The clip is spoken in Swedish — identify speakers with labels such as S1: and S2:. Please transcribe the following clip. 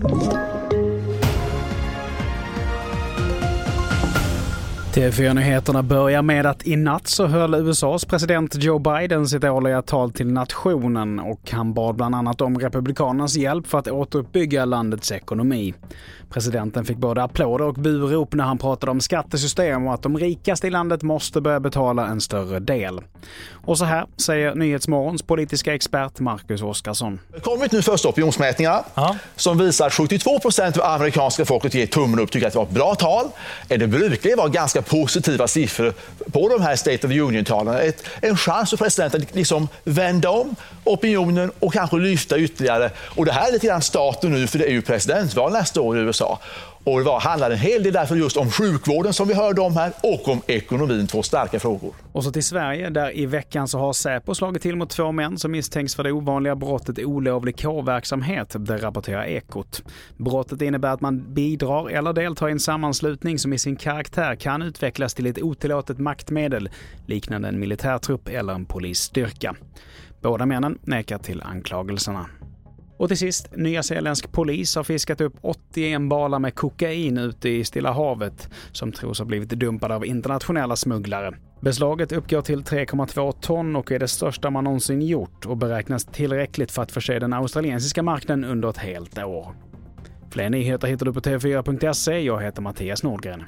S1: Thank you. TV4-nyheterna börjar med att i natt så höll USAs president Joe Biden sitt årliga tal till nationen och han bad bland annat om republikanernas hjälp för att återuppbygga landets ekonomi. Presidenten fick både applåder och burop när han pratade om skattesystem och att de rikaste i landet måste börja betala en större del. Och så här säger Nyhetsmorgons politiska expert Marcus Oskarsson.
S2: Det har kommit nu första opinionsmätningar ja. som visar att 72 procent av amerikanska folket ger tummen upp, tycker att det var ett bra tal. Det brukar vara ganska positiva siffror på de här State of the Union-talen. En chans för presidenten att liksom vända om opinionen och kanske lyfta ytterligare. Och det här är lite grann starten nu, för det är ju presidentval nästa år i USA. Och det handlar en hel del därför just om sjukvården som vi hörde om här och om ekonomin, två starka frågor.
S1: Och så till Sverige där i veckan så har Säpo slagit till mot två män som misstänks för det ovanliga brottet olovlig kårverksamhet, det rapporterar Ekot. Brottet innebär att man bidrar eller deltar i en sammanslutning som i sin karaktär kan utvecklas till ett otillåtet maktmedel liknande en militärtrupp eller en polisstyrka. Båda männen nekar till anklagelserna. Och till sist, nyzeeländsk polis har fiskat upp 81 balar med kokain ute i Stilla havet som tros ha blivit dumpade av internationella smugglare. Beslaget uppgår till 3,2 ton och är det största man någonsin gjort och beräknas tillräckligt för att förse den australiensiska marknaden under ett helt år. Fler nyheter hittar du på tv4.se. Jag heter Mattias Nordgren.